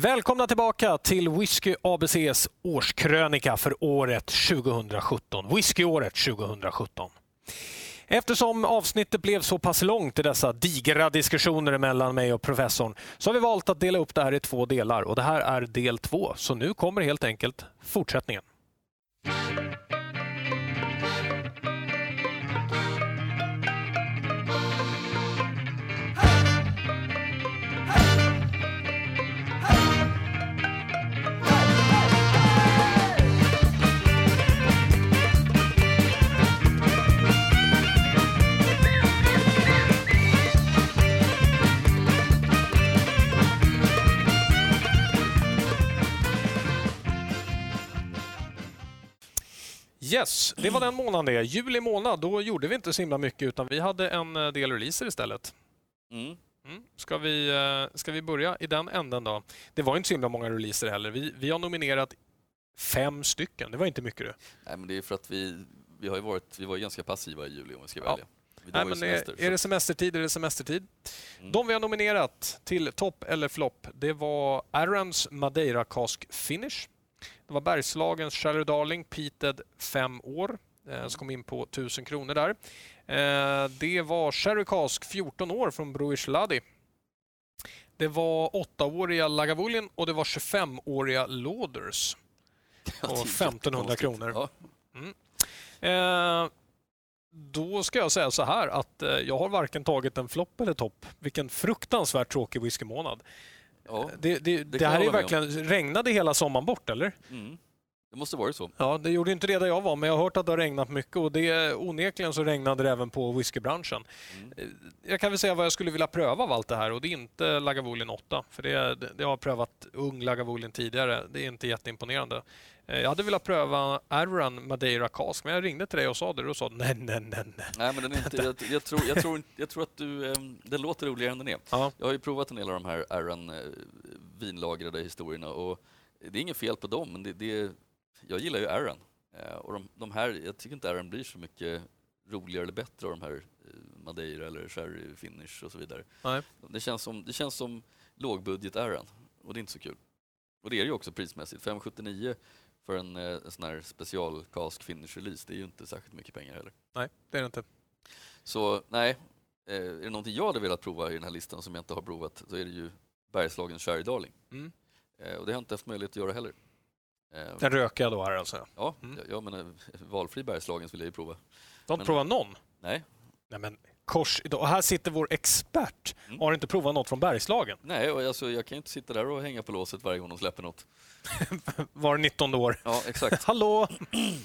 Välkomna tillbaka till Whisky ABCs årskrönika för året 2017. Whiskyåret 2017. Eftersom avsnittet blev så pass långt i dessa digra diskussioner mellan mig och professorn så har vi valt att dela upp det här i två delar och det här är del två. Så nu kommer helt enkelt fortsättningen. Yes, det var den månaden det. Juli månad, då gjorde vi inte så himla mycket utan vi hade en eh, del releaser istället. Mm. Mm. Ska, vi, eh, ska vi börja i den änden då? Det var inte så himla många releaser heller. Vi, vi har nominerat fem stycken. Det var inte mycket det. Nej, men det är för att vi, vi har ju varit vi var ganska passiva i juli om vi ska Ja. välja. Vi Nej, men är, semester, är det semestertid är det semestertid. Mm. De vi har nominerat till topp eller flopp, det var Arons Madeira Cask Finish. Det var Bergslagens Shallow Darling Peated 5 år, eh, som kom in på 1000 kronor där. Eh, det var Sherry Cask 14 år från Bruish Ladi. Det var 8-åriga Lagavulin och det var 25-åriga Lauders. Och 1500 jättekonstigt. kronor. Ja. Eh, då ska jag säga så här att eh, jag har varken tagit en flopp eller topp. Vilken fruktansvärt tråkig whiskymånad. Ja. Det, det, det, kan här är verkligen... Regnade hela sommaren bort, eller? Mm. Det måste varit så. Ja, det gjorde inte det där jag var, men jag har hört att det har regnat mycket och det, onekligen så regnade det även på whiskybranschen. Mm. Eh, Jag kan väl säga vad jag skulle vilja pröva av allt det här och det är inte Lagavulin 8. För det, det, jag har prövat ung Lagavulin tidigare. Det är inte jätteimponerande. Eh, Jag hade velat pröva Arran Madeira Cask, men jag ringde till dig och sa det och du sa nej, nej, nej, nej. Nej, men den är inte, jag, jag, tror, jag, tror, jag tror att du, ehm, den låter roligare än den är. Ja. Jag har ju provat en del av de här Aran eh, vinlagrade historierna och det är inget fel på dem, men det, det, jag gillar ju Aran. Eh, och de, de här, jag tycker inte Aran blir så mycket roligare eller bättre av de här eh, Madeira eller Sherry Finish och så vidare. Nej. Det känns som, det känns som lågbudget Aran och det är inte så kul. Och det är det ju också prismässigt. 579 för en, eh, en sån här special cask finish release, det är ju inte särskilt mycket pengar heller. Nej, det är det inte. Så nej, är det någonting jag hade velat prova i den här listan som jag inte har provat så är det ju Bergslagens Sherry Darling. Mm. Och det har jag inte haft möjlighet att göra heller. Eh, Den rökiga då här alltså. ja, Mm. jag, jag menar, valfri Bergslagens vill jag ju prova. Du har inte Men- provat någon? Nej, Nej men kors idag. Och här sitter vår expert. Mm. Har inte provat något från Bergslagen. nej och alltså, jag kan ju inte sitta där och hänga på låset varje gång de släpper något. Var 19 år. Ja, exakt. Hallå!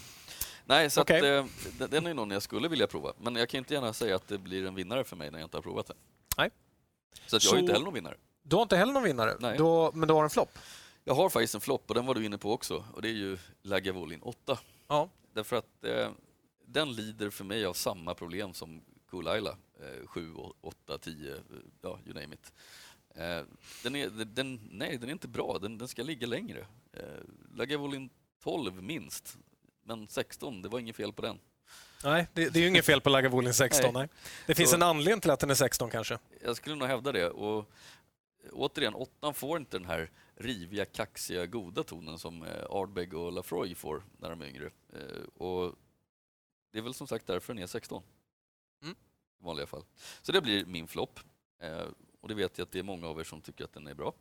Nej, så Okej. att, eh, den- är någon jag skulle vilja prova. Men jag kan inte gärna säga att det blir en vinnare för mig när jag inte har provat den. Nej. Så att jag Så- är inte heller någon vinnare. Du har inte heller någon vinnare, Nej. du, men du har en flopp? Jag har faktiskt en flopp och den var du inne på också och det är ju Lagavulin 8. Ja. Därför att eh, den lider för mig av samma problem som. Eh, 7, 8, 10, eh, ja you name it. Eh, den, är, den- nej, den är inte bra. Den, den ska ligga längre. Eh, Lagavulin 12 minst. Men 16, det var inget fel på den. Nej, det, det är ju inget fel på Lagavulin 16. Nej. Nej. Det finns Så- en anledning till att den är 16 kanske. Jag skulle nog hävda det. Och återigen, åttan får inte den här riviga, kaxiga, goda tonen som eh, Ardbeg och Lafroy får när de är yngre. Eh, och det är väl som sagt därför den är 16. Mm. I vanliga fall. Så det blir min flopp. Eh, och det vet jag att det är många av er som tycker att den är bra.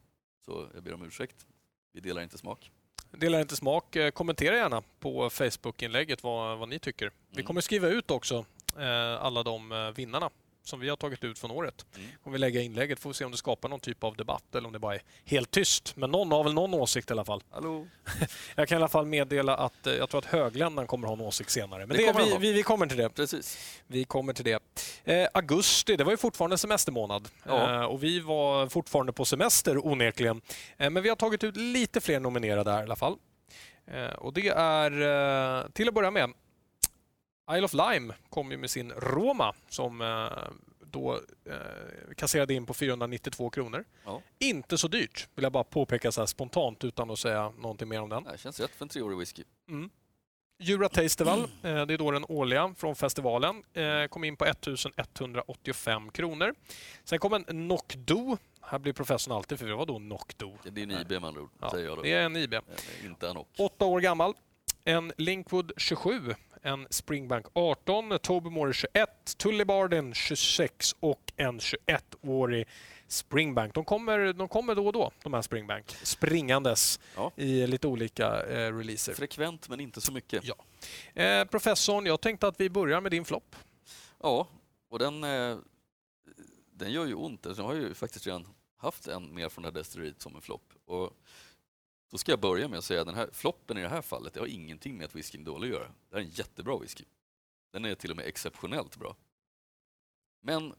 Så jag ber om ursäkt. Vi delar inte smak. Delar inte smak. Kommentera gärna på Facebook-inlägget vad, vad ni tycker. Vi Mm. kommer skriva ut också alla de vinnarna som vi har tagit ut från året. Mm. Kommer vi lägga inlägget får vi se om det skapar någon typ av debatt eller om det bara är helt tyst. Men någon har väl någon åsikt i alla fall. Hallå? Jag kan i alla fall meddela att eh, jag tror att högländan kommer ha en åsikt senare. Men Det det kommer vi, vi, vi kommer till det. Precis. Vi kommer till det. Eh, augusti, det var ju fortfarande semestermånad. Ja. Eh, och vi var fortfarande på semester onekligen. Eh, men vi har tagit ut lite fler nominerade här i alla fall. Eh, och det är eh, till att börja med Isle of Lime kom ju med sin Roma som eh, då eh, kasserade in på 492 kronor. Ja. Inte så dyrt, vill jag bara påpeka så här spontant utan att säga någonting mer om den. Det känns rätt för en treårig whisky. Mm. Jura Tasteval, eh, det är då den årliga från festivalen, kom in på 1185 kronor. Sen kom en Nocdo Här blir professorn alltid förvirrad. Vadå Nocto? Det är en IB med andra ord, Ja, säger jag då. det är en IB. Inte en. Åtta år gammal. En Linkwood 27, en Springbank 18, Tobermory 21, Tully Barden 26 och en 21-årig Springbank. De kommer, de kommer då och då, de här Springbank, springandes Ja. i lite olika eh, releaser. Frekvent men inte så mycket. Ja. Eh, professorn, jag tänkte att vi börjar med din flopp. Ja, och den, eh, den gör ju ont. Jag har ju faktiskt redan haft en mer från det här destilleriet som en flopp. Då ska jag börja med att säga att den här floppen i det här fallet det har ingenting med att whiskyn är dålig att göra. Det här är en jättebra whisky. Den är till och med exceptionellt bra. Men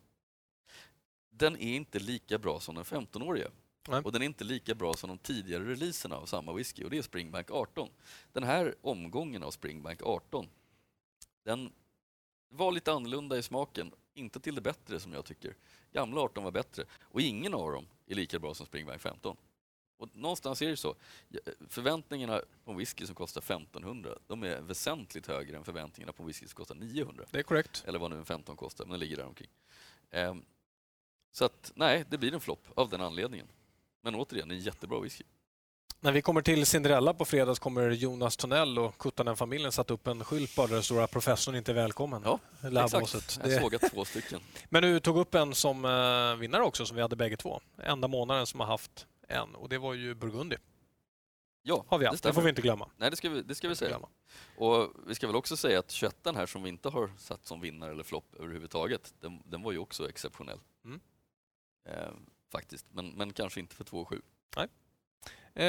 den är inte lika bra som den 15-åriga. Nej. Och den är inte lika bra som de tidigare releaserna av samma whisky och det är Springbank 18. Den här omgången av Springbank 18, den var lite annorlunda i smaken. Inte till det bättre som jag tycker. Gamla 18 var bättre och ingen av dem är lika bra som Springbank 15. Och någonstans är det så. Förväntningarna på en whisky som kostar 1500, de är väsentligt högre än förväntningarna på en whisky som kostar 900. Det är korrekt. Eller vad nu en 15 kostar, men den ligger där omkring. Ehm, så att nej, det blir en flopp av den anledningen. Men återigen, en jättebra whisky. När vi kommer till Cinderella på fredag så kommer Jonas Tonell och Kuttanen-familjen satt upp en skylt bara där det står att professorn inte är välkommen. Ja. Exakt, jag Det- såg att två stycken. Men du tog upp en som eh, vinnare också, som vi hade bägge två. Enda månaden som har haft en och det var ju Burgundy. Ja, Har vi det haft. Det, får vi inte glömma. Nej, det ska vi, det ska vi säga. Glömma. Och vi ska väl också säga att 21 här som vi inte har satt som vinnare eller flopp överhuvudtaget, den, den var ju också exceptionell. Mm. Eh, faktiskt, men, men kanske inte för 2 och 7. Eh,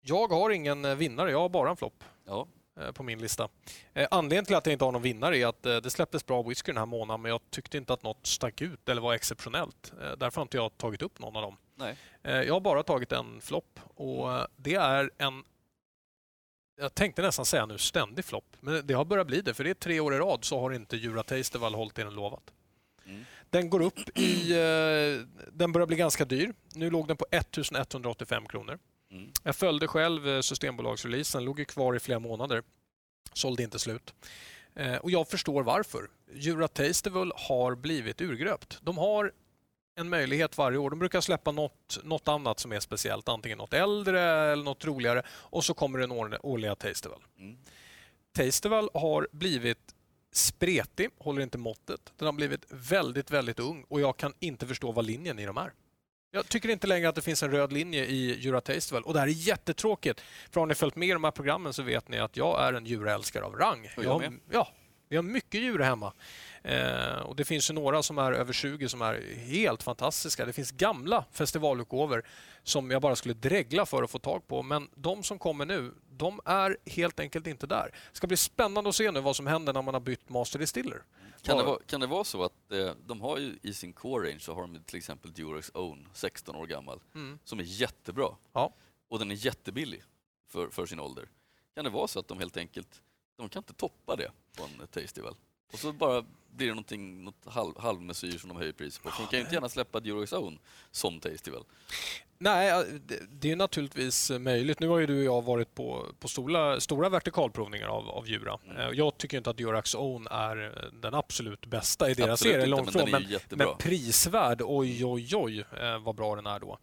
jag har ingen eh, vinnare, jag har bara en flopp Ja, eh, på min lista. Eh, anledningen till att jag inte har någon vinnare är att eh, det släpptes bra whisky den här månaden men jag tyckte inte att något stack ut eller var exceptionellt. Eh, därför har inte jag tagit upp någon av dem. Nej. Eh, Jag har bara tagit en flopp och eh, det är en jag tänkte nästan säga nu ständig flopp, men det har börjat bli det för det är tre år i rad så har inte Jura Tasteval hållit det den lovat. Mm. Den går upp i... eh, Den börjar bli ganska dyr. Nu låg den på 1185 kronor. Mm. Jag följde själv Systembolagsreleasen, låg ju kvar i flera månader. Sålde inte slut. Och jag förstår varför. Jura Tasteval har blivit urgröpt. De har en möjlighet varje år. De brukar släppa något, något annat som är speciellt. Antingen något äldre eller något roligare. Och så kommer den årliga- Tasteval. Mm. Tasteval har blivit spretig, håller inte måttet. Den har blivit väldigt, väldigt ung och jag kan inte förstå vad linjen i dem är. Jag tycker inte längre att det finns en röd linje i Jura Tasteval och det här är jättetråkigt. För har ni följt med i de här programmen så vet ni att jag är en djurälskare av rang. Och jag har, med. ja, vi har mycket djur hemma. Eh, och Det finns ju några som är över 20 som är helt fantastiska. Det finns gamla festivalutgåvor som jag bara skulle dregla för att få tag på. Men de som kommer nu, de är helt enkelt inte där. Det ska bli spännande att se nu vad som händer när man har bytt Master Distiller. Kan, det vara, kan det vara så att eh, de har ju i sin core range så har de till exempel Durex Own, 16 år gammal, Mm. som är jättebra. Ja. Och den är jättebillig för, för sin ålder. Kan det vara så att de helt enkelt, de kan inte toppa det på en Tasty-väl. Och så bara blir det någonting, något halv, halvmesyr som de höjer priset på. För de kan ju inte gärna släppa Own som Tastyval. Nej, ja, det, det är naturligtvis möjligt. Nu har ju du och jag varit på, på stora, stora vertikalprovningar av, av Jura. Mm. Eh, Jag tycker inte att Durax Own är eh, den absolut bästa i deras Absolut serie, inte, långt men är Men, jättebra. men prisvärd, oj oj oj eh, vad bra den är då.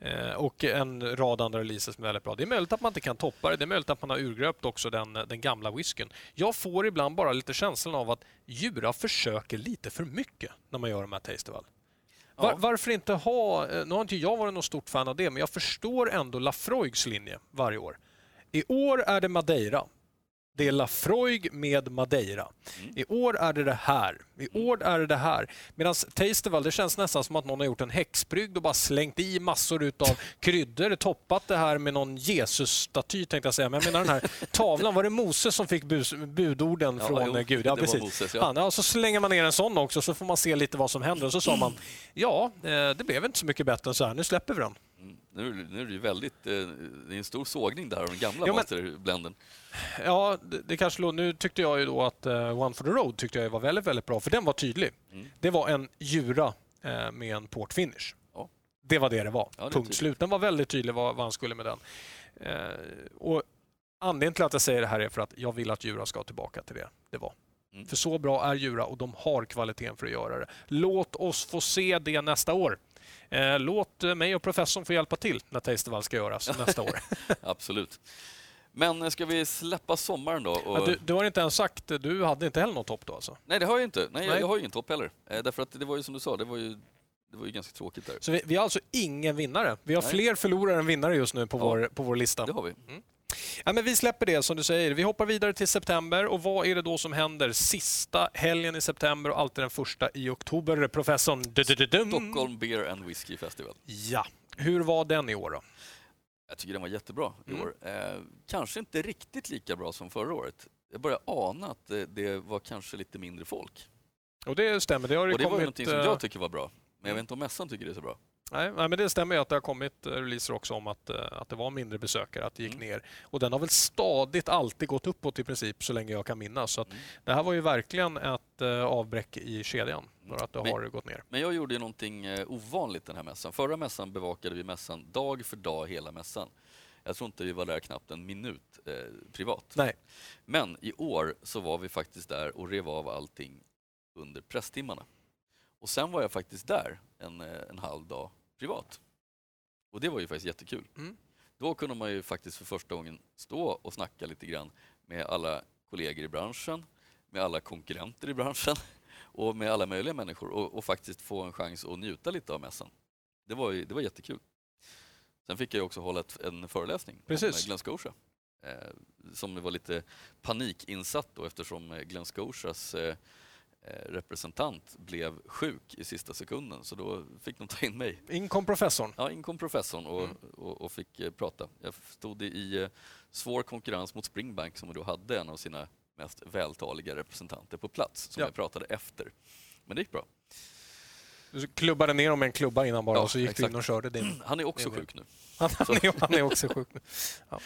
Mm. Och en rad andra releaser som är väldigt bra. Det är möjligt att man inte kan toppa det. Det är möjligt att man har urgröpt också den, den gamla whiskyn. Jag får ibland bara lite känslan av att Jura försöker lite för mycket när man gör de här Tasteval. Var, Ja. Varför inte ha... eh, Nu har inte jag varit något stort fan av det, men jag förstår ändå Lafroigs linje varje år. I år är det Madeira. Det är Lafroig med Madeira. Mm. I år är det det här. I år är det det här. Medan Tasteval, det känns nästan som att någon har gjort en häxbrygd och bara slängt i massor utav kryddor, toppat det här med någon Jesus-staty tänkte jag säga. Men jag menar den här tavlan, var det Moses som fick bus, budorden Ja, från jo, eh, Gud? Ja, precis. Moses, ja. Han, ja, så slänger man ner en sån också så får man se lite vad som händer. Och så sa man, ja, eh, det blev inte så mycket bättre än så här. Nu släpper vi den. Mm. Nu, nu är det ju väldigt, eh, det är en stor sågning där av den gamla Ja, masterblenden. Ja, det, det kanske låg, Nu tyckte jag ju då att eh, One for the Road tyckte jag var väldigt, väldigt bra, för den var tydlig. Mm. Det var en Jura eh, med en port finish. Ja. Det var det det var. Ja, det Punkt slut. Den var väldigt tydlig vad, vad han skulle med den. Eh, och Anledningen till att jag säger det här är för att jag vill att Jura ska tillbaka till det det var. Mm. För så bra är Jura och de har kvaliteten för att göra det. Låt oss få se det nästa år. Eh, låt mig och professorn få hjälpa till när Tastervall ska göras nästa år. Absolut. Men ska vi släppa sommaren då? Och... Du, du, har inte ens sagt, du hade inte heller något topp då alltså? Nej, det har jag inte. Nej, Nej. Jag, jag har ju ingen topp heller. Eh, därför att det var ju som du sa, det var ju det var ju ganska tråkigt där. Så vi, vi har alltså ingen vinnare. Vi har Nej. fler förlorare än vinnare just nu på, ja, vår, på vår lista. Det har vi. Mm. Ja, men vi släpper det som du säger. Vi hoppar vidare till september. Och Vad är det då som händer sista helgen i september och alltid den första i oktober? Professorn... Stockholm Beer and Whiskey Festival. Ja. Hur var den i år då? Jag tycker den var jättebra i mm. år. Eh, kanske inte riktigt lika bra som förra året. Jag börjar ana att det, det var kanske lite mindre folk. Och det stämmer. Det, har och det kommit, var någonting som jag eh, tycker var bra. Men jag vet inte om mässan tycker det är så bra. Nej, men det stämmer ju att det har kommit releaser också om att, eh, att det var mindre besökare, att det gick mm. ner. Och den har väl stadigt alltid gått uppåt i princip så länge jag kan minnas. Så mm. Det här var ju verkligen ett uh, avbräck i kedjan för att det men, har gått ner. Men jag gjorde ju någonting ovanligt den här mässan. Förra mässan bevakade vi mässan dag för dag hela mässan. Jag tror inte vi var där knappt en minut eh, privat. Nej. Men i år så var vi faktiskt där och rev av allting under presstimmarna. Och sen var jag faktiskt där en, eh, en halv dag privat. Och det var ju faktiskt jättekul. Mm. Då kunde man ju faktiskt för första gången stå och snacka lite grann med alla kollegor i branschen, med alla konkurrenter i branschen och med alla möjliga människor och, och faktiskt få en chans att njuta lite av mässan. Det var, ju, det var jättekul. Sen fick jag också hålla ett, en föreläsning Precis. om Glen Scotia. Eh, som var lite panikinsatt då eftersom Glen Scotias Eh, representant blev sjuk i sista sekunden så då fick de ta in mig. In kom professorn? Ja, in kom professorn och, mm. och, och, fick eh, prata. Jag stod i eh, svår konkurrens mot Springbank som då hade en av sina mest vältaliga representanter på plats som ja. jag pratade efter. Men det gick bra. Du klubbade ner dem med en klubba innan bara ja, och så gick exakt. du in och körde din... Han är också sjuk nu. Han, han, är, han är också sjuk nu. Ja.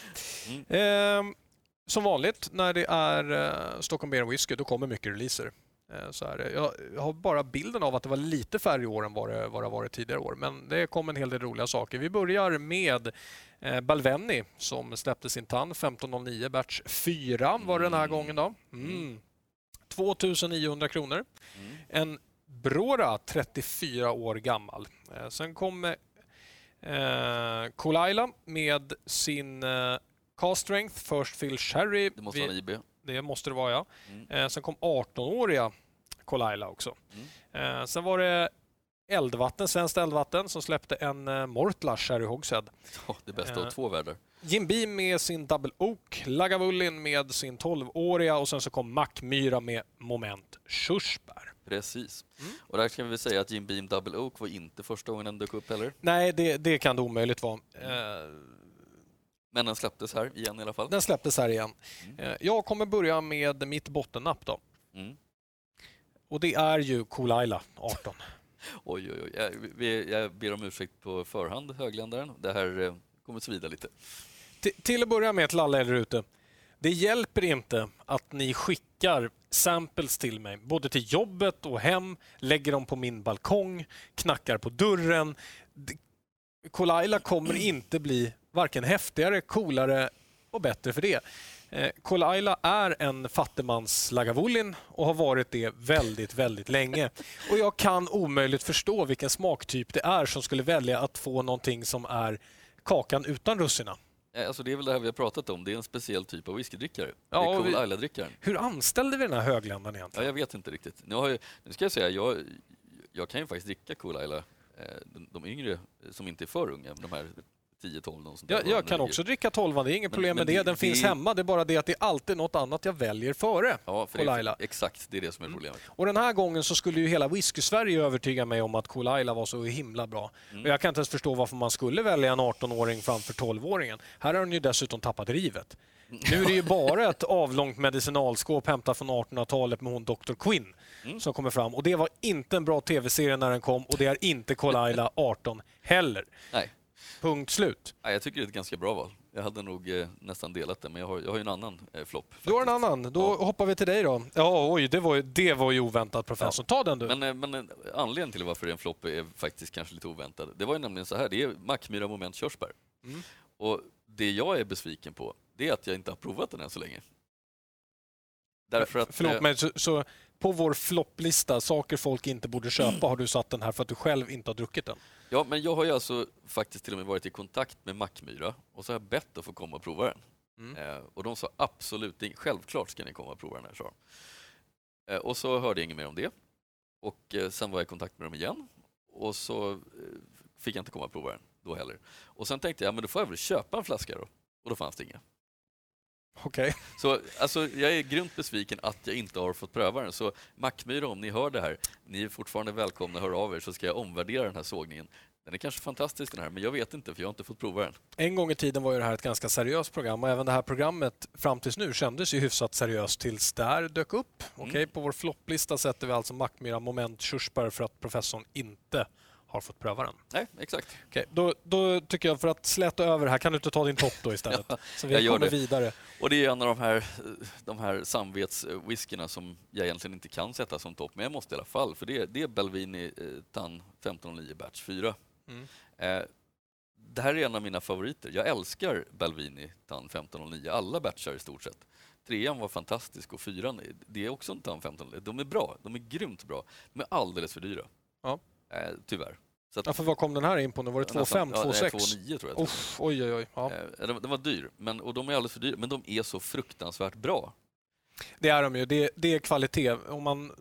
Mm. Eh, som vanligt när det är eh, Stockholm Beer Whisky då kommer mycket releaser. Eh, så här, jag, har bara bilden av att det var lite färre år än vad det, vad det varit tidigare år. Men det kom en hel del roliga saker. Vi börjar med eh, Balveni som släppte sin tann 1509 batch 4 var det den här mm. gången. då. Mm. 2900 kronor. Mm. En Brora 34 år gammal. Eh, sen kom eh, Kolaila med sin eh, Cast Strength, First Fill Sherry. Det måste vara IB. Det måste det vara, ja. Mm. Eh, sen kom 18-åriga Kolaila också. Mm. Eh, sen var det Eldvatten, Svenskt Eldvatten, som släppte en eh, här i Hogshead. Oh, det bästa av två världar. Jim Beam med sin Double Oak, Lagavulin med sin 12-åriga och sen så kom Mackmyra med Moment Körsbär. Precis. Mm. Och där kan vi säga att Jim Beam Double Oak var inte första gången den dök upp heller. Nej, det, det kan det omöjligt vara. Mm. Men den släpptes här igen i alla fall. Den släpptes här igen. Mm. Jag kommer börja med mitt bottennapp då. Mm. Och det är ju Kolaila 18. oj, oj, oj. Jag, jag ber om ursäkt på förhand, högländaren. Det här eh, kommer svida lite. T till att börja med till alla er ute. Det hjälper inte att ni skickar samples till mig, både till jobbet och hem, lägger dem på min balkong, knackar på dörren. Kolaila kommer inte bli varken häftigare, coolare och bättre för det. Eh, Kolaila är en fattigmans Lagavulin och har varit det väldigt, väldigt länge. Och jag kan omöjligt förstå vilken smaktyp det är som skulle välja att få någonting som är kakan utan russina. Alltså det är väl det här vi har pratat om. Det är en speciell typ av whiskydrickare. Ja, det är Kolaila-drickaren. Hur anställde vi den här högländaren egentligen? Ja, jag vet inte riktigt. Nu, jag, nu ska jag säga, jag, jag kan ju faktiskt dricka Kolaila. Eh, de, de yngre som inte är för unga, de här 10-12. Jag, jag kan också dricka 12 det är inget men, problem med det. Den det, finns hemma. Det är bara det att det är alltid något annat jag väljer före ja, för Kolaila. Det, exakt, det är det som är mm. problemet. Mm. Och den här gången så skulle ju hela whisky-Sverige övertyga mig om att Kolaila var så himla bra. Mm. Och jag kan inte ens förstå varför man skulle välja en 18-åring framför 12-åringen. Här har den ju dessutom tappat rivet. Nu är det ju bara ett avlångt medicinalskåp hämtat från 1800-talet med hon Dr. Quinn mm. som kommer fram. Och Det var inte en bra tv-serie när den kom och det är inte Kolaila 18 heller. Nej. Punkt slut. Ja, jag tycker det är ett ganska bra val. Jag hade nog eh, nästan delat det, men jag har, jag har ju en annan eh, flopp. Du har en annan. Då ja. hoppar vi till dig då. Ja, oj, det var ju, det var ju oväntat professor. Ja. Ta den du. Men, eh, men eh, anledningen till varför det är en flopp är faktiskt kanske lite oväntad. Det var ju nämligen så här, det är Mackmyra moment körsbär. Mm. Och det jag är besviken på, det är att jag inte har provat den än så länge. Därför att, Förlåt, eh, men så, så på vår flopplista, saker folk inte borde köpa, har du satt den här för att du själv inte har druckit den? Ja, men jag har ju alltså faktiskt till och med varit i kontakt med Mackmyra och så har jag bett att få komma och prova den. Mm. Eh, och de sa absolut, självklart ska ni komma och prova den här, sa eh, Och så hörde jag inget mer om det. Och eh, sen var jag i kontakt med dem igen och så eh, fick jag inte komma och prova den då heller. Och sen tänkte jag, men då får jag väl köpa en flaska då. Och då fanns det inga. Så alltså, jag är grymt besviken att jag inte har fått pröva den. Så Mackmyra, om ni hör det här, ni är fortfarande välkomna att höra av er så ska jag omvärdera den här sågningen. Den är kanske fantastisk den här, men jag vet inte för jag har inte fått prova den. En gång i tiden var ju det här ett ganska seriöst program och även det här programmet fram tills nu kändes ju hyfsat seriöst tills där dök upp. Mm. Okej, på vår flopplista sätter vi alltså Mackmyra moment körsbär för att professorn inte har fått pröva den. Nej, exakt. Okej, då, då tycker jag för att släta över här, kan du inte ta din topp då istället? Ja, så vi jag gör kommer det. vidare. Och det är en av de här, de här samvetswhiskyna som jag egentligen inte kan sätta som topp, men jag måste i alla fall. För det, är- det är Belvini eh, TAN 1509 Batch 4. Mm. Eh, det här är en av mina favoriter. Jag älskar Belvini TAN 1509, alla batchar i stort sett. Trean var fantastisk och fyran, det är också en TAN 1509. De är bra, de är grymt bra. De är alldeles för dyra. Ja. Eh, tyvärr. Så att- Ja, för vad kom den här in på nu? Var det 2,5, Ja, nej, 2,6? 2,9 tror jag. Uff, oj, oj, oj. Ja. Eh, Den, den var dyr, men, och de är alldeles för dyra, men de är så fruktansvärt bra. Det är de ju. Det, det är kvalitet. Om man,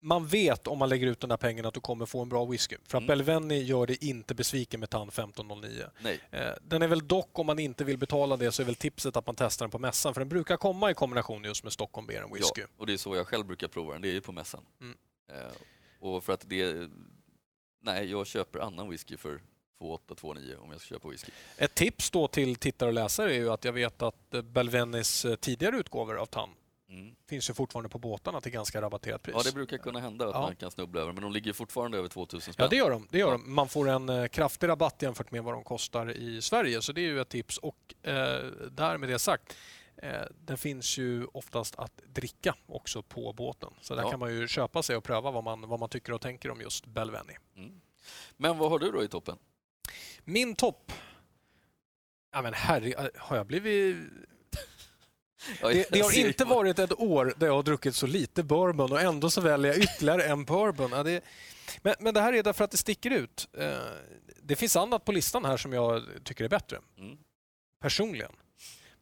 man vet om man lägger ut den där pengarna att du kommer få en bra whisky. För att Mm. Belvenni gör det inte besviken med TAN 1509. Nej, Eh, Den är väl dock, om man inte vill betala det, så är väl tipset att man testar den på mässan. För den brukar komma i kombination just med Stockholm Beer Whisky. Ja, och det är så jag själv brukar prova den, det är ju på mässan. Mm. Eh, och för att det... Nej, jag köper annan whisky för 2,8, 2,9 om jag ska köpa whisky. Ett tips då till tittare och läsare är ju att jag vet att eh, Belvennis eh, tidigare utgåvor av TAN Mm. finns ju fortfarande på båtarna till ganska rabatterat pris. Ja, det brukar kunna hända att Ja. man kan snubbla över, men de ligger fortfarande över 2000 spänn. Ja, det gör de. Det gör Ja. de. Man får en eh, kraftig rabatt jämfört med vad de kostar i Sverige, så det är ju ett tips. Och eh, där med det sagt, eh, det finns ju oftast att dricka också på båten. Så där Ja. kan man ju köpa sig och pröva vad man, vad man tycker och tänker om just Belvenni. Mm. Men vad har du då i toppen? Min topp... Ja men herre, eh, har jag blivit... Det, det har inte varit ett år där jag har druckit så lite bourbon och ändå så väljer jag ytterligare en bourbon. Ja, det, men, men det här är därför att det sticker ut. Eh, Det finns annat på listan här som jag tycker är bättre, Mm. personligen.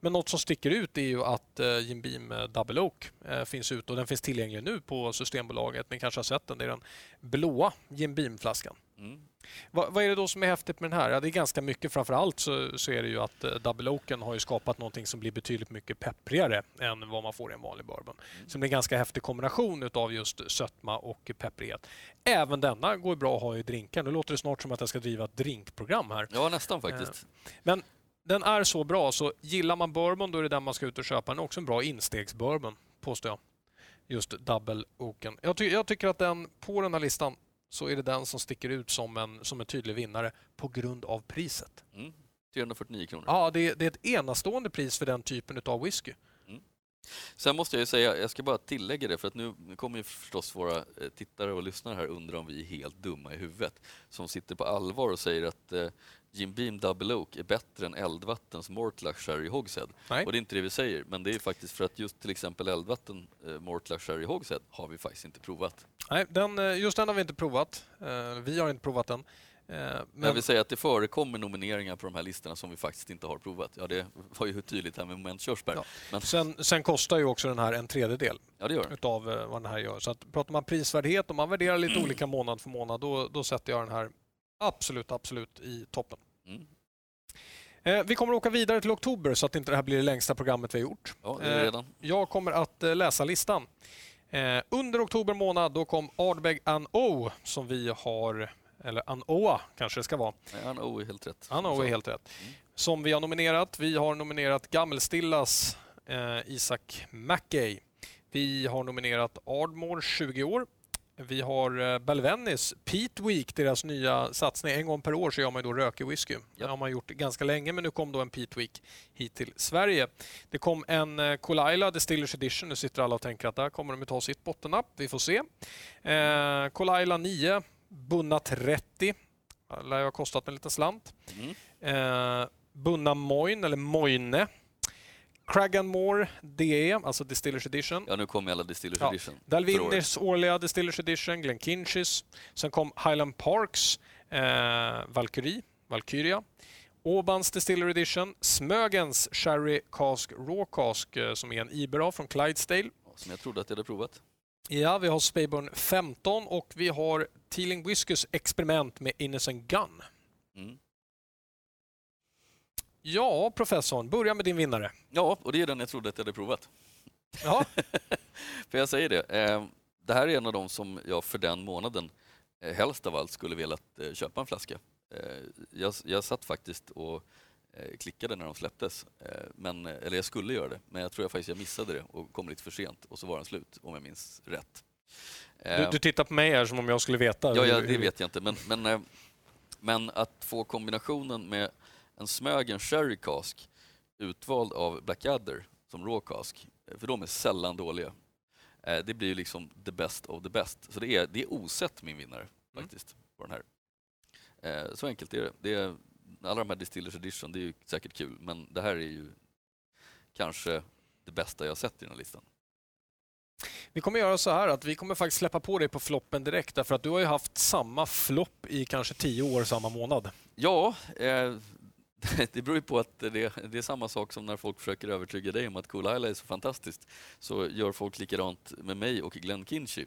Men något som sticker ut är ju att eh, Jim Beam eh, Double Oak eh, finns ute och den finns tillgänglig nu på Systembolaget. Ni kanske har sett den. Det är den blåa Jim Beam-flaskan. Mm. Va, vad är det då som är häftigt med den här? Ja, det är ganska mycket. Framförallt så, så är det ju att Double Oaken har ju skapat någonting som blir betydligt mycket pepprigare än vad man får i en vanlig bourbon. Mm. Så det blir en ganska häftig kombination av just sötma och pepprighet. Även denna går bra att ha i drinkar. Nu låter det snart som att jag ska driva ett drinkprogram här. Ja, nästan faktiskt. Den är så bra, så gillar man bourbon då är det den man ska ut och köpa. Den är också en bra instegsbourbon, påstår jag. Just Double Oaken. Jag, ty jag tycker att den, på den här listan, så är det den som sticker ut som en, som en tydlig vinnare på grund av priset. Mm. 349 kronor. Ja, det är, det är ett enastående pris för den typen av whisky. Sen måste jag ju säga, jag ska bara tillägga det, för att nu kommer ju förstås våra eh, tittare och lyssnare här undra om vi är helt dumma i huvudet. Som sitter på allvar och säger att eh, Jim Beam Double Oak är bättre än Eldvattens Mortlach Sherry Hogshead. Nej. Och det är inte det vi säger, men det är faktiskt för att just till exempel Eldvatten eh, Mortlach Sherry Hogshead har vi faktiskt inte provat. Nej, den, eh, just den har vi inte provat. Eh, Vi har inte provat den. Eh, Men jag vill säga att det förekommer nomineringar på de här listorna som vi faktiskt inte har provat. Ja, det var ju tydligt här med Moment Körsbär. Ja. Men, sen, sen kostar ju också den här en tredjedel ja, det gör den. av vad den här gör. Så att pratar man prisvärdhet, om man värderar lite olika månad för månad, då, då sätter jag den här absolut, absolut i toppen. Mm. Eh, Vi kommer att åka vidare till oktober så att inte det här blir det längsta programmet vi har gjort. Ja, det är Eh, redan. Jag kommer att eh, läsa listan. Under oktober månad då kom Ardbeg An O som vi har, eller An Oa kanske det ska vara. Han är helt rätt. An O är helt rätt. Mm. Som vi har nominerat. Vi har nominerat Gammelstillas eh, Isak Mackey. Vi har nominerat Ardmore 20 år. Vi har eh, Belvennis Pete Week, deras nya satsning. En gång per år så gör man ju då rökig whisky. Det har man gjort ganska länge, men nu kom då en Pete Week hit till Sverige. Det kom en eh, Kolaila Distillers Edition. Nu sitter alla och tänker att där kommer de att ta sitt bottennapp. Vi får se. Eh, Kolaila 9, Bunna 30. Det lär ju ha kostat en liten slant. Mm. Eh, Bunna Moin, eller Moine. Cragganmore DE, alltså Distillers Edition. Ja, nu kommer alla Distillers Ja, Edition. Dalwhiners årliga Distillers Edition, Glenkinchis. Sen kom Highland Parks eh, Valkyrie, Valkyria. Åbans Distiller Edition, Smögens Sherry Cask Raw Cask eh, som är en Ibera från Clydesdale. Som jag trodde att jag hade provat. Ja, vi har Speyburn 15 och vi har Teeling Whiskers experiment med Innocent Gun. Mm. Ja, professorn, börja med din vinnare. Ja, och det är den jag trodde att jag hade provat. Ja, För jag säger det, eh, det här är en av de som jag för den månaden eh, helst av allt skulle velat eh, köpa en flaska. Jag, jag satt faktiskt och klickade när de släpptes, men, eller jag skulle göra det, men jag tror jag faktiskt jag missade det och kom lite för sent och så var den slut, om jag minns rätt. du, du tittar på mig här som om jag skulle veta. Ja, ja, det vet jag inte. Men, men, men att få kombinationen med en Smögen Sherry Cask utvald av Blackadder som raw cask, eh, för de är sällan dåliga. Eh, Det blir ju liksom the best of the best. Så det är, det är osett min vinnare faktiskt på den här. Eh, Så enkelt är det. det är, alla de här Distillers Edition, det är ju säkert kul, men det här är ju kanske det bästa jag sett i den här listan. Vi kommer göra så här att vi kommer faktiskt släppa på dig på floppen direkt därför att du har ju haft samma flopp i kanske tio år samma månad. Ja, eh, det beror ju på att det, det är samma sak som när folk försöker övertyga dig om att Cool Isle är så fantastiskt. Så gör folk likadant med mig och Glenn Kinchy.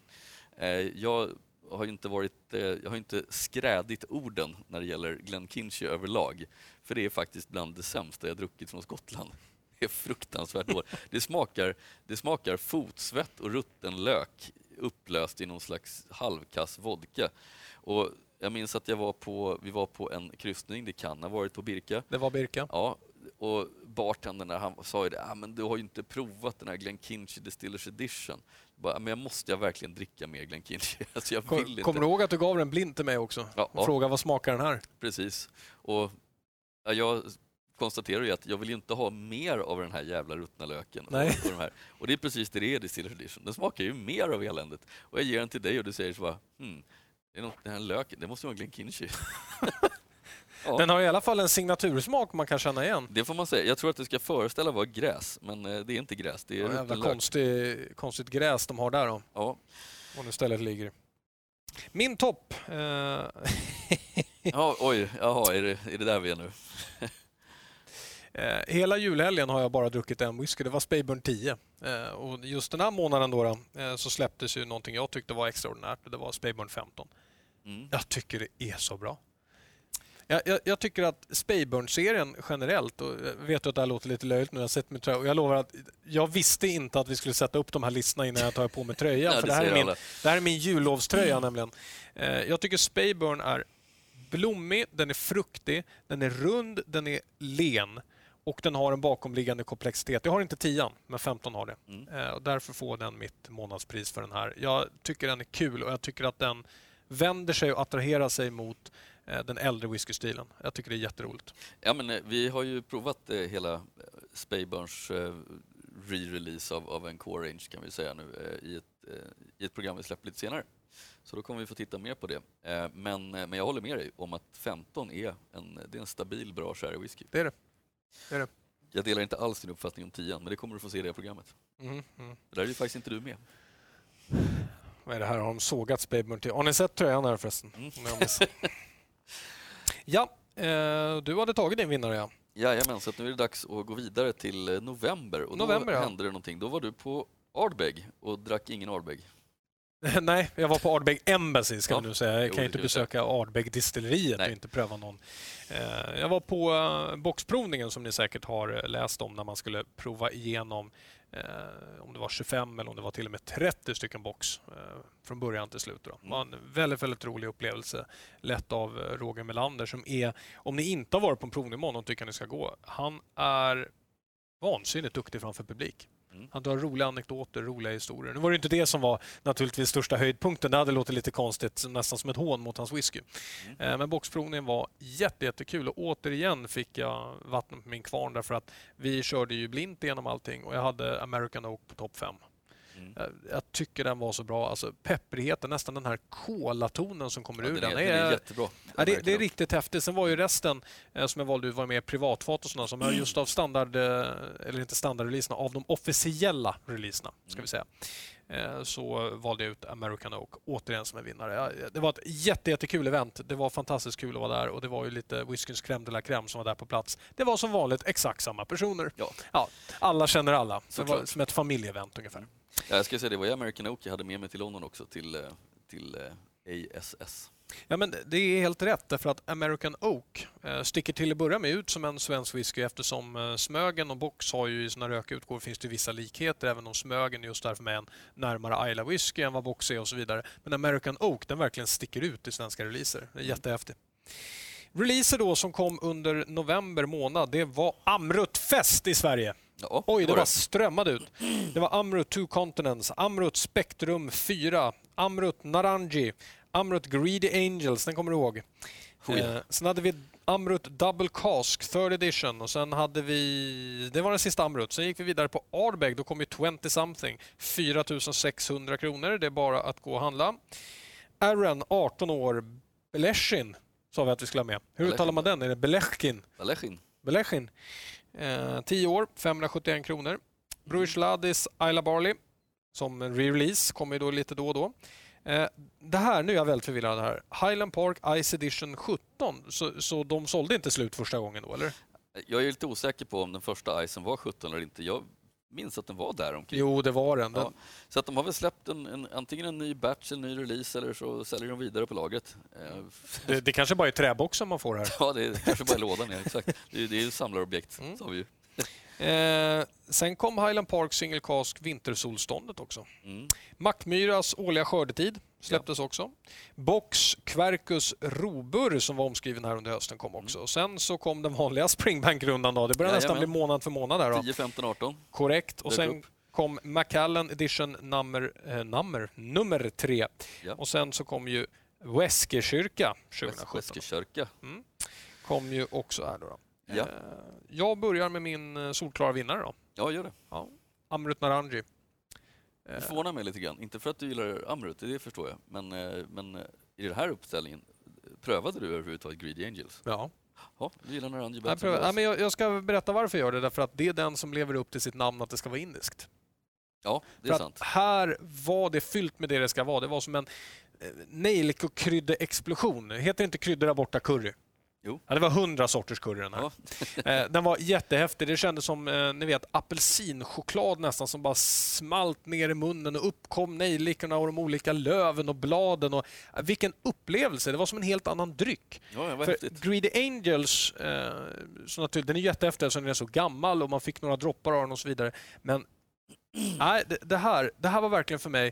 Eh, jag har ju inte varit, eh, jag har inte skrädit orden när det gäller Glenn Kinchy överlag. För det är faktiskt bland det sämsta jag druckit från Skottland. Det är fruktansvärt dåligt. Det smakar, det smakar fotsvett och rutten lök upplöst i någon slags halvkass vodka. Och jag minns att jag var på, vi var på en kryssning, det kan ha varit på Birka. Det var Birka. Ja, och bartendern han sa ju det, ah, men du har ju inte provat den här Glen Kinchy Distillers Edition. Jag Bara, "Ah, men jag måste jag verkligen dricka mer Glen Kinchy? Alltså jag Kom, kommer du ihåg att du gav den blind till mig också? Ja, Och ja. frågade vad smakar den här? Precis. Och ja, jag konstaterar ju att jag vill ju inte ha mer av den här jävla ruttna löken. Nej. och, de här. och det är precis det det är Distillers Edition. Den smakar ju mer av eländet. Och jag ger den till dig och du säger så bara, hmm, det är något, den här löken, det måste vara Glen Kinchy. Ja. Den har i alla fall en signatursmak man kan känna igen. Det får man säga. Jag tror att det ska föreställa vara gräs, men eh, det är inte gräs. Det är Ja, jävla konstig, konstigt gräs de har där då, Ja. var nu stället ligger. Min topp. Eh, ja, oj, jaha, är det, är det där vi är nu? Eh, hela julhelgen har jag bara druckit en whisky. Det var Speyburn 10. Eh, och just den här månaden då, då eh, så släpptes ju någonting jag tyckte var extraordinärt och det var Speyburn 15. Mm. Jag tycker det är så bra. Jag, jag, jag tycker att Speyburn-serien generellt, och jag vet att det här låter lite löjligt nu, jag, sett min tröja, och jag lovar att jag visste inte att vi skulle sätta upp de här listorna innan jag tar på mig tröjan. Ja, för det här är min, alla. det här är min jullovströja nämligen. Eh, jag tycker Speyburn är blommig, den är fruktig, den är rund, den är len och den har en bakomliggande komplexitet. Jag har inte 10 men 15 har det. Mm. Eh, och därför får den mitt månadspris för den här. Jag tycker den är kul och jag tycker att den vänder sig och attraherar sig mot eh, den äldre whiskystilen. Jag tycker det är jätteroligt. Ja, men eh, vi har ju provat eh, hela Speyburns eh, re-release av, av en core range kan vi säga nu eh, i, ett, i ett program vi släpper lite senare. Så då kommer vi få titta mer på det. Men, men jag håller med dig om att 15 är en, det är en stabil, bra sherry whisky. Det är det. Det, är det. Jag delar inte alls din uppfattning om 10 men det kommer du få se i det här programmet. Mm, mm. Det där är ju faktiskt inte du med. Vad är det här? Har de sågat Speyburn till? Har ni sett tröjan här förresten? Mm. Ja, eh, du hade tagit din vinnare ja. Jajamän, så nu är det dags att gå vidare till eh, november. Och November, då ja. hände det någonting. Då var du på Ardbeg och drack ingen Ardbeg. Nej, jag var på Ardbeg Embassy ska Ja. nu säga. Jag Jo, kan inte besöka Ardbeg distilleriet Nej. och inte pröva någon. Eh, Jag var på eh, boxprovningen som ni säkert har eh, läst om när man skulle prova igenom om det var 25 eller om det var till och med 30 stycken box från början till slut. Då. Det var en väldigt, väldigt rolig upplevelse. Lett av Roger Melander som är, om ni inte har varit på en provning med honom tycker jag ni ska gå. Han är vansinnigt duktig framför publik. Mm. Han drar roliga anekdoter, roliga historier. Nu var det inte det som var naturligtvis största höjdpunkten. Det hade låtit lite konstigt, nästan som ett hån mot hans whisky. Mm. Eh, Men boxprovningen var jätte, jättekul och återigen fick jag vatten på min kvarn därför att vi körde ju blint igenom allting och jag hade American Oak på topp 5. Mm. Jag, tycker den var så bra. Alltså pepprigheten, nästan den här kolatonen som kommer Ja, ur den, är, den. är jättebra. Ja, det, det är riktigt häftigt. Sen var ju resten eh, som jag valde ut var mer privatfat och sådana som är just av standard, eh, eller inte standardreleaserna, av de officiella releaserna, ska Mm. vi säga. så valde jag ut American Oak återigen som en vinnare. Ja, Det var ett jätte, jättekul event. Det var fantastiskt kul att vara där och det var ju lite whiskyns crème de la crème som var där på plats. Det var som vanligt exakt samma personer. Ja. alla känner alla. Det var Såklart. som ett familjeevent ungefär. Ja, jag ska säga det var ju American Oak jag hade med mig till London också, till, eh, till eh, ASS. Ja, men det är helt rätt därför att American Oak eh, sticker till att börja med ut som en svensk whisky eftersom Smögen och Box har ju i sina rökutgåvor finns det vissa likheter även om Smögen just därför med en närmare Isla whisky än vad Box är och så vidare. Men American Oak den verkligen sticker ut i svenska releaser. Det är jättehäftigt. Releaser då som kom under november månad, det var Amrut-fest i Sverige. Ja, Oj, det var bara strömmade ut. Det var Amrut Two Continents, Amrut Spectrum 4, Amrut Naranji, Amrut Greedy Angels, den kommer du ihåg. Oh. Eh, sen hade vi Amrut Double Cask, third edition och sen hade vi... Det var den sista Amrut. Sen gick vi vidare på Ardbeg, då kom ju 20 something. 4600 kronor, det är bara att gå och handla. Aaron, 18 år, Beleshin sa vi att vi skulle ha med. Hur uttalar man den? Är det Beleshin? Alechin. Belechin. Eh, 10 år, 571 kronor. Bruce Ladis Isla Barley som en re-release, kommer ju då lite då och då. Eh, det här, nu är jag väldigt förvirrad här. Highland Park Ice Edition 17, så, så de sålde inte slut första gången då, eller? Jag är lite osäker på om den första icen var 17 eller inte. Jag minns att den var där omkring. Jo, det var den. Ja, så att de har väl släppt en, en, antingen en ny batch, en ny release eller så säljer de vidare på lagret. Eh, det, det kanske bara är träboxen man får här. Ja, det är kanske bara i lådan, ja, exakt. Det är, det är ju samlarobjekt, Mm. sa vi ju. Eh, sen kom Highland Park Single Cask Vintersolståndet också. Mm. Mackmyras årliga skördetid släpptes också. Box Quercus Robur som var omskriven här under hösten kom också. Sen så kom den vanliga Springbank-rundan. Då. Det börjar nästan bli månad för månad. Här, då. 10, 15, 18. Korrekt. Och sen kom Macallan Edition nummer, eh, nummer, nummer tre. Ja. Och sen så kom ju Weskekyrka 2017. Väskekörka. Kom ju också här. Då, då. Ja. Eh, Jag börjar med min eh, solklara vinnare då. ja, gör det. Amrut Naranji. Det förvånar mig lite grann. Inte för att du gillar Amrut, det förstår jag. Men, eh, men i den här uppställningen, prövade du överhuvudtaget Greedy Angels? Ja. Ja, du gillar Naranji Jag, bättre ja, men jag, jag ska berätta varför jag gör det. Därför att det är den som lever upp till sitt namn att det ska vara indiskt. Ja, det För är att sant. här var det fyllt med det det ska vara. Det var som en nejlikor-kryddeexplosion. Heter inte kryddor där borta curry? Jo. Ja, det var hundra sorters curry den här. Ja. Eh, den var jättehäftig. Det kändes som eh, ni vet, apelsinchoklad nästan som bara smalt ner i munnen och upp kom nejlikorna och de olika löven och bladen. Och, eh, vilken upplevelse! Det var som en helt annan dryck. Ja, För. Greedy Angels, eh, så naturligt, den är jättehäftig eftersom den är så gammal och man fick några droppar av den och så vidare. Men nej, det, det, här, det här var verkligen för mig,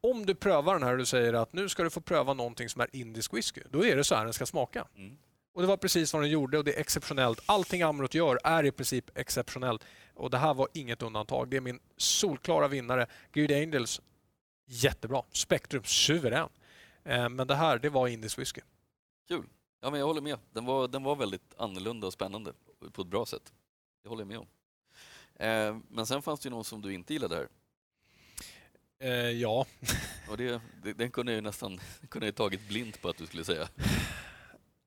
om du prövar den här och du säger att nu ska du få pröva någonting som är indisk whisky, då är det så här den ska smaka. Mm. Och Det var precis vad den gjorde och det är exceptionellt. Allting Amrut gör är i princip exceptionellt. Och Det här var inget undantag. Det är min solklara vinnare. Greedy Angels, jättebra. Spektrum, suverän. Eh, Men det här, det var indisk whisky. Kul. Ja, men jag håller med. Den var, den var väldigt annorlunda och spännande på ett bra sätt. Det håller jag med om. Eh, men sen fanns det ju någon som du inte gillade här. Eh, ja, Och det, den kunde jag ju nästan kunde jag tagit blint på att du skulle säga.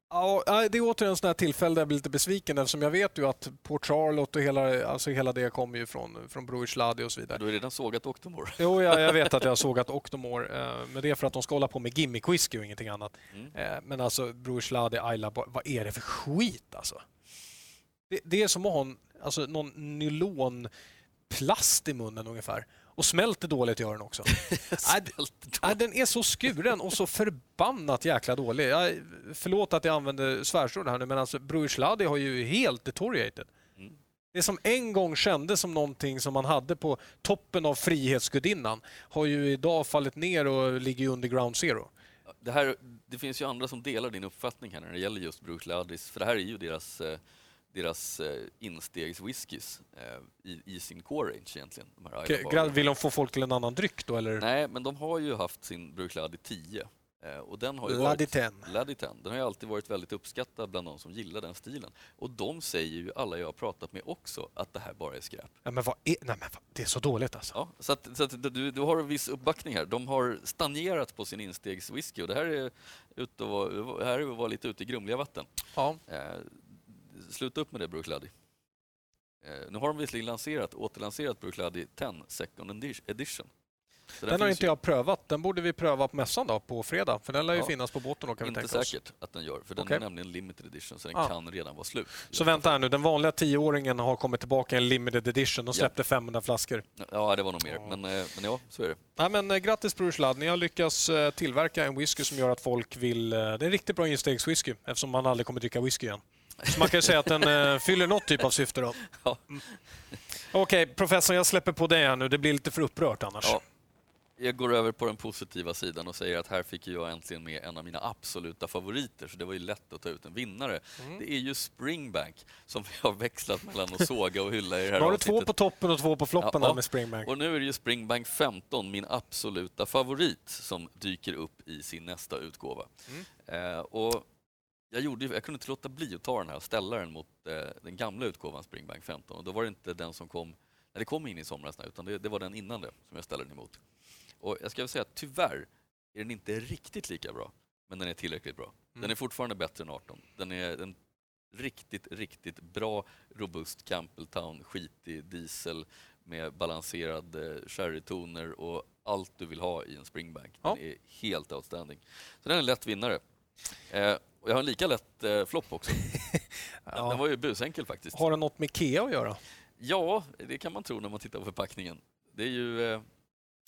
Ja, det är återigen en sån här tillfälle där jag blir lite besviken eftersom jag vet ju att Port Charlotte och hela, alltså hela det kommer ju från, från Bruichladi och så vidare. Du har redan sågat Octomore. Jo, jag, jag vet att jag har sågat Octomore, eh, men det är för att de ska hålla på med gimmick whisky och ingenting annat. Mm. Eh, men alltså Bruichladi, Ayla, vad är det för skit alltså? Det, det är som att ha en, alltså, någon nylonplast i munnen ungefär. Och smälter dåligt gör den också. Nej, den är så skuren och så förbannat jäkla dålig. Jag, förlåt att jag använder svärsord här nu, men alltså Bruichladi har ju helt deteriorated. Mm. Det som en gång kändes som någonting som man hade på toppen av Frihetsgudinnan har ju idag fallit ner och ligger under ground zero. Det, här, det finns ju andra som delar din uppfattning här när det gäller just Bruce Ladis, för det här är ju deras, eh, deras eh, instegswhiskys eh, i, i sin core range egentligen. De. Vill de få folk till en annan dryck då eller? Nej, men de har ju haft sin Bruce Ladi 10 eh, och den har ju varit. Laddy 10. Den har ju alltid varit väldigt uppskattad bland de som gillar den stilen. Och de säger ju alla jag har pratat med också att det här bara är skräp. Ja, men vad är... Nej, men vad... Det är så dåligt alltså. Ja, så att, så att du, du har en viss uppbackning här. De har stagnerat på sin instegswhisky och det här är, ut att vara, här är att vara lite ute i grumliga vatten. Ja. Eh, sluta upp med det, Brook Laddy. Eh, nu har de visserligen lanserat, återlanserat Brook Laddy 10 Second Edi- Edition. Så Den har inte ju- jag prövat. Den borde vi pröva på mässan då, på fredag. För den lär ju Ja. finnas på båten då kan vi Inte tänka oss. säkert att den gör, för den Okej. är nämligen limited edition så den Ah. kan redan vara slut. Så vänta här nu, den vanliga tioåringen har kommit tillbaka i en limited edition. De Ja. släppte 500 flaskor. Ja, det var nog mer. Ja. Men, eh, men ja, så är det. Nej, men, eh, grattis Bruce Ladd, ni har lyckats eh, tillverka en whisky som gör att folk vill... Det är en riktigt bra instegswhisky eftersom man aldrig kommer dricka whisky igen. Så man kan ju säga att den eh, fyller något typ av syfte då. Ja. Okej, professorn, jag släpper på dig här nu. Det blir lite för upprört annars. Ja. Jag går över på den positiva sidan och säger att här fick jag äntligen med en av mina absoluta favoriter, så det var ju lätt att ta ut en vinnare. Mm. Det är ju Springbank som vi har växlat mellan att såga och hylla i det här har du två på toppen och två på floppen Ja. med Springbank. Och nu är det ju Springbank 15, min absoluta favorit, som dyker upp i sin nästa utgåva. Mm. Eh, och jag, gjorde, jag kunde inte låta bli att ta den här och ställa den mot eh, den gamla utgåvan Springbank 15. Och då var det inte den som kom när det kom in i somras, utan det, det var den innan det som jag ställde den emot. Och jag ska väl säga att tyvärr är den inte riktigt lika bra, men den är tillräckligt bra. Den Mm. är fortfarande bättre än 18. Den är en riktigt, riktigt bra, robust Campbelltown, skitig diesel med balanserade sherrytoner och allt du vill ha i en Springbank. Den Ja. är helt outstanding. Så den är en lätt vinnare. Eh, och jag har en lika lätt eh, flopp också. Ja. den var ju busenkel faktiskt. Har den något med Ikea att göra? Ja, det kan man tro när man tittar på förpackningen. Det är ju eh,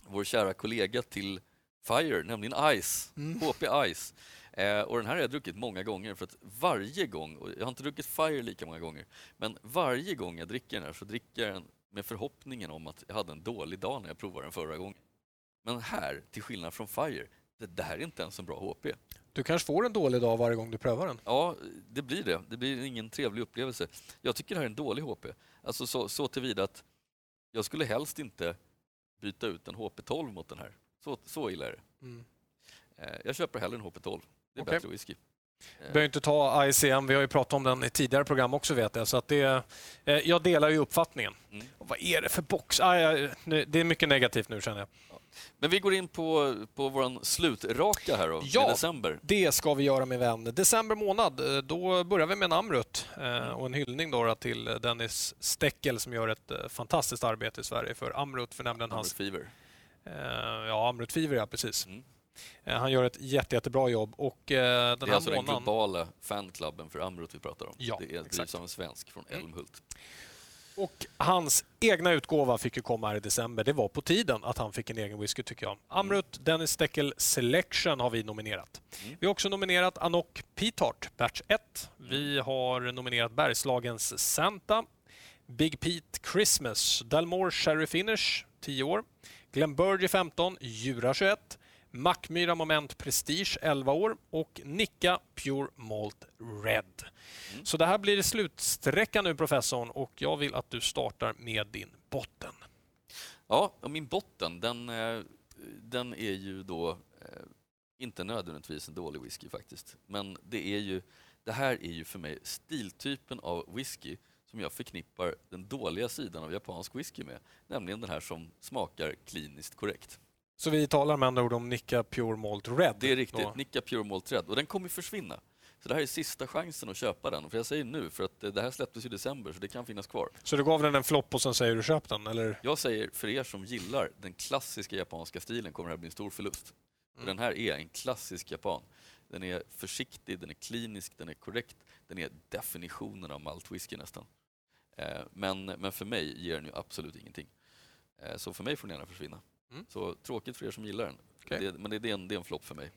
vår kära kollega till Fire, nämligen Ice. Mm. HP Ice. Eh, och den här har jag druckit många gånger för att varje gång, jag har inte druckit Fire lika många gånger, men varje gång jag dricker den här så dricker jag den med förhoppningen om att jag hade en dålig dag när jag provade den förra gången. Men här, till skillnad från Fire, det, det här är inte ens en bra HP. Du kanske får en dålig dag varje gång du prövar den. Ja, det blir det. Det blir ingen trevlig upplevelse. Jag tycker det här är en dålig HP. Alltså så, så tillvida att jag skulle helst inte byta ut en HP12 mot den här. Så, så illa är det. Mm. Eh, jag köper hellre en HP12. Det är Okej. bättre whisky. Vi Eh, behöver inte ta ICM, vi har ju pratat om den i tidigare program också vet jag. Så att det, eh, jag delar ju uppfattningen. Mm. Vad är det för box? Ah, ja, det är mycket negativt nu känner jag. Men vi går in på, på vår slutraka här då, Ja. december. Det ska vi göra min vän. December månad, eh, då börjar vi med en Amrut eh, och en hyllning då till Dennis Steckel som gör ett eh, fantastiskt arbete i Sverige för Amrut, för nämligen hans... Fever. Ja, Amrut Fever, ja precis. Mm. Han gör ett jätte, jättebra jobb och den Det är här alltså den månaden... globala fanklubben för Amrut vi pratar om. Ja, det är drivs av en svensk från Mm. Och hans egna utgåva fick ju komma här i december. Det var på tiden att han fick en egen whisky tycker jag. Amrut Dennis Steckel Selection har vi nominerat. Mm. Vi har också nominerat Anok Pitart Batch 1. Vi har nominerat Bergslagens Santa. Big Pete Christmas. Dalmore Sherry Finish 10 år. Glenburgie 15. Jura 21. Mackmyra Moment Prestige 11 år och Nicka Pure Malt Red. Mm. Så det här blir slutsträckan nu professorn och jag vill att du startar med din botten. Ja, och min botten, den, eh, den är ju då eh, inte nödvändigtvis en dålig whisky faktiskt. Men det, är ju, det här är ju för mig stiltypen av whisky som jag förknippar den dåliga sidan av japansk whisky med. Nämligen den här som smakar kliniskt korrekt. Så vi talar med andra ord om Nicka Pure Malt Red. Det är riktigt. då. Nicka Pure Malt Red. Och den kommer försvinna. Så det här är sista chansen att köpa den. För jag säger nu, för att det här släpptes i december så det kan finnas kvar. Så du gav den en flopp och sen säger du köp den? Eller? Jag säger, för er som gillar den klassiska japanska stilen kommer det här bli en stor förlust. För Mm. Den här är en klassisk japan. Den är försiktig, den är klinisk, den är korrekt. Den är definitionen av maltwhisky nästan. Eh, Men, men för mig ger den ju absolut ingenting. Eh, Så för mig får den gärna försvinna. Mm. Så tråkigt för er som gillar den. Okej. Det, men det, det, är en, det är en flopp för mig.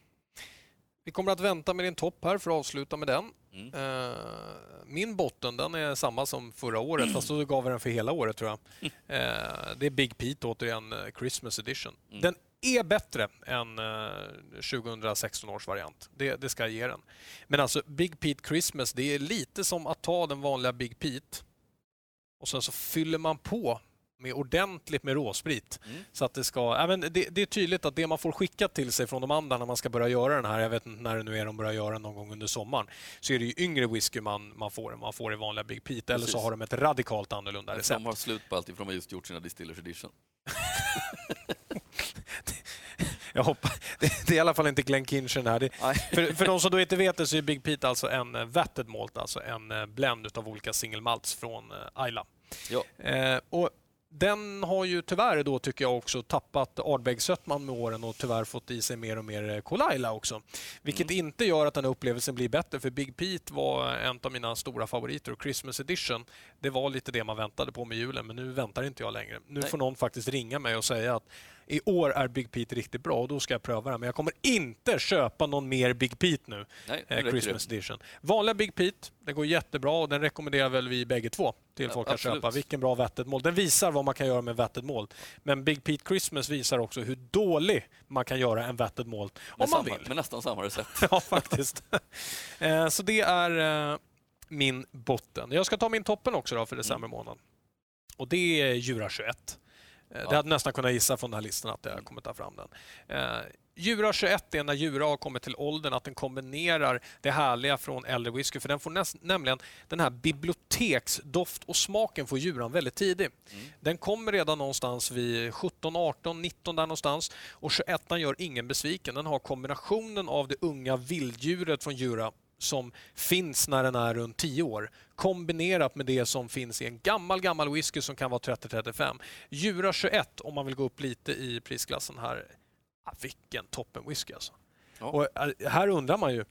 Vi kommer att vänta med din topp här för att avsluta med den. Mm. Eh, Min botten den är samma som förra året, fast då gav vi den för hela året tror jag. Eh, Det är Big Pete återigen, eh, Christmas edition. Mm. Den är bättre än eh, 2016 års variant. Det, det ska jag ge den. Men alltså Big Pete Christmas, det är lite som att ta den vanliga Big Pete och sen så fyller man på med ordentligt med råsprit. Mm. Så att det ska... Ja, men det, det är tydligt att det man får skickat till sig från de andra när man ska börja göra den här, jag vet inte när det nu är de börjar göra någon gång under sommaren, så är det ju yngre whisky man, man får än man får i vanliga Big Pete. Eller så Precis. har de ett radikalt annorlunda De recept. har slut på allting för de har just gjort sina Distillers Edition. Jag hoppas, det, det är i alla fall inte Glenn Kinchen här. Det, för, för de som då inte vet det så är Big Pete alltså en eh, vatted malt, alltså en eh, blend av olika single malts från eh, Ayla. Ja. Eh, och den har ju tyvärr då tycker jag också tappat Ardbeg-sötman med åren och tyvärr fått i sig mer och mer eh, Kolaila också. Vilket mm. inte gör att den upplevelsen blir bättre för Big Pete var en av mina stora favoriter och Christmas edition det var lite det man väntade på med julen men nu väntar inte jag längre. Nu Nej. får någon faktiskt ringa mig och säga att i år är Big Pete riktigt bra och då ska jag pröva den. Men jag kommer inte köpa någon mer Big Pete nu. Nej, eh, Christmas edition. Vanliga Big Pete, den går jättebra och den rekommenderar väl vi bägge två till folk ja, att köpa. Vilken bra vetted mål. Den visar vad man kan göra med vetted mål. Men Big Pete Christmas visar också hur dålig man kan göra en vetted mål om med man samma, vill. Med nästan samma recept. ja, faktiskt. Eh, så det är eh, min botten. Jag ska ta min toppen också då för december månad. Och det är Djura 21. Eh, ja. Det hade nästan kunnat gissa från den här listan att jag kommer ta fram den. Eh, Djura 21 är när Djura har kommit till åldern att den kombinerar det härliga från äldre whisky. För den får näst, nämligen den här biblioteksdoft och smaken får Djuran väldigt tidigt. Mm. Den kommer redan någonstans vid 17, 18, 19 där någonstans. Och 21 gör ingen besviken. Den har kombinationen av det unga vilddjuret från Djura som finns när den är runt 10 år kombinerat med det som finns i en gammal, gammal whisky som kan vara 30-35. Djura 21 om man vill gå upp lite i prisklassen här. Ah, vilken toppen whisky alltså. Ja. Och äh, här undrar man ju,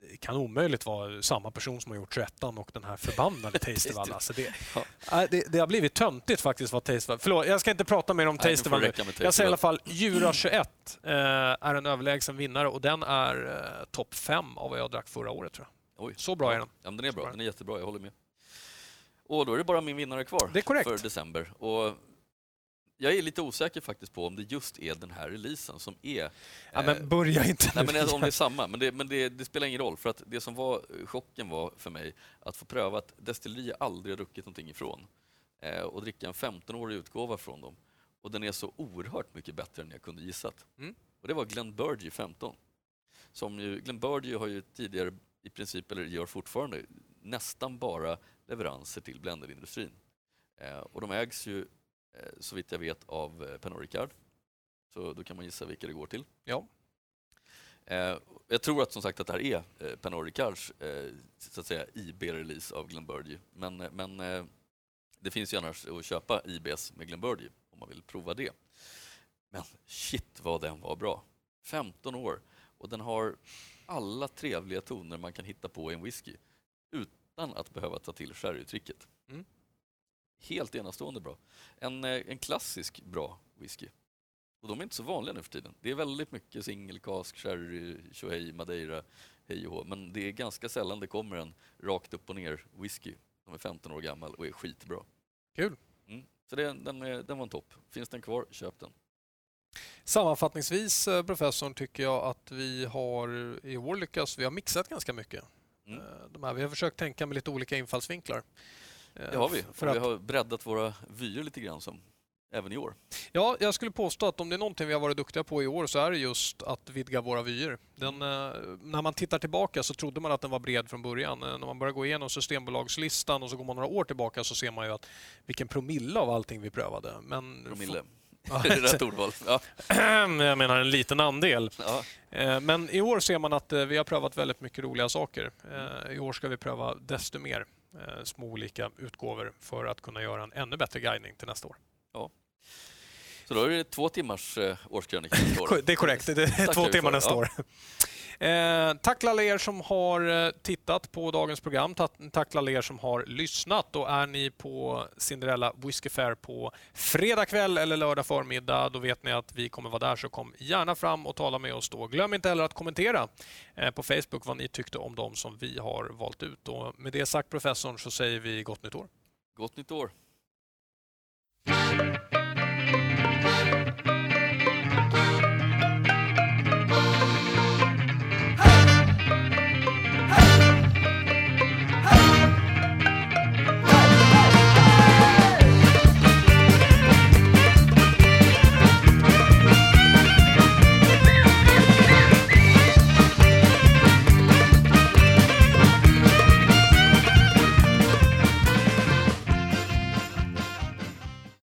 det kan omöjligt vara samma person som har gjort 21 och den här förbannade Tasteval. alltså det, ja. det, det, har blivit töntigt faktiskt vad Tasteval... Förlåt, jag ska inte prata mer om Tasteval nu. Jag säger i alla fall Djura 21 eh, är en överlägsen vinnare och den är eh, topp 5 av vad jag drack förra året tror jag. Oj. Så bra är den. Ja, den är bra, den är jättebra, jag håller med. Och då är det bara min vinnare kvar det är korrekt. för december. Och jag är lite osäker faktiskt på om det just är den här releasen som är... Ja, men eh, börja inte nej, men Om det är samma, men, det, men det, det, spelar ingen roll. För att det som var chocken var för mig att få pröva att destilleri aldrig har druckit någonting ifrån eh, och dricka en 15-årig utgåva från dem. Och den är så oerhört mycket bättre än jag kunde gissat. Mm. Och det var Glen Burgie 15. Som ju, Glen Burgie har ju tidigare i princip, eller gör fortfarande, nästan bara leveranser till blenderindustrin. Eh, och de ägs ju Eh, så vitt jag vet av eh, Pernod Ricard. Så då kan man gissa vilka det går till. Ja. Eh, jag tror att som sagt att det här är Pernod Ricards så att säga IB-release av Glenburgie. Men, men det finns ju annars att köpa IBs med Glenburgie om man vill prova det. Men shit vad den var bra. 15 år och den har alla trevliga toner man kan hitta på i en whisky utan att behöva ta till sherrytricket. Mm. Helt enastående bra. En, eh, en klassisk bra whisky. Och de är inte så vanliga nu för tiden. Det är väldigt mycket single cask, sherry, Shohei, madeira, hej och hå. Men det är ganska sällan det kommer en rakt upp och ner whisky som är 15 år gammal och är skitbra. Kul. Mm. Så det, den, den var en topp. Finns den kvar, köp den. Sammanfattningsvis, eh, professorn, tycker jag att vi har i år lyckats, vi har mixat ganska mycket. Mm. Eh, de här, vi har försökt tänka med lite olika infallsvinklar. Det har vi. För att... Vi har breddat våra vyer lite grann som även i år. Ja, jag skulle påstå att om det är någonting vi har varit duktiga på i år så är det just att vidga våra vyer. Den, eh, när man tittar tillbaka så trodde man att den var bred från början. Eh, när man börjar gå igenom Systembolagslistan och så går man några år tillbaka så ser man ju att vilken promille av allting vi prövade. Men promille? det är rätt ordval. Ja. Jag menar en liten andel. Ja. Eh, men i år ser man att vi har prövat väldigt mycket roliga saker. I år ska vi pröva desto mer. Eh, små olika utgåvor för att kunna göra en ännu bättre guidning till nästa år. Ja. Så då är det två timmars eh, årskrönika Det är korrekt, det är två timmar nästa ja. år. Eh, tack alla er som har eh, tittat på dagens program. Tack alla er som har lyssnat. Och är ni på Cinderella Whiskey Fair på fredag kväll eller lördag förmiddag, då vet ni att vi kommer vara där. Så kom gärna fram och tala med oss då. Glöm inte heller att kommentera eh, på Facebook vad ni tyckte om de som vi har valt ut. Och med det sagt, professorn, så säger vi gott nytt år. Gott nytt år.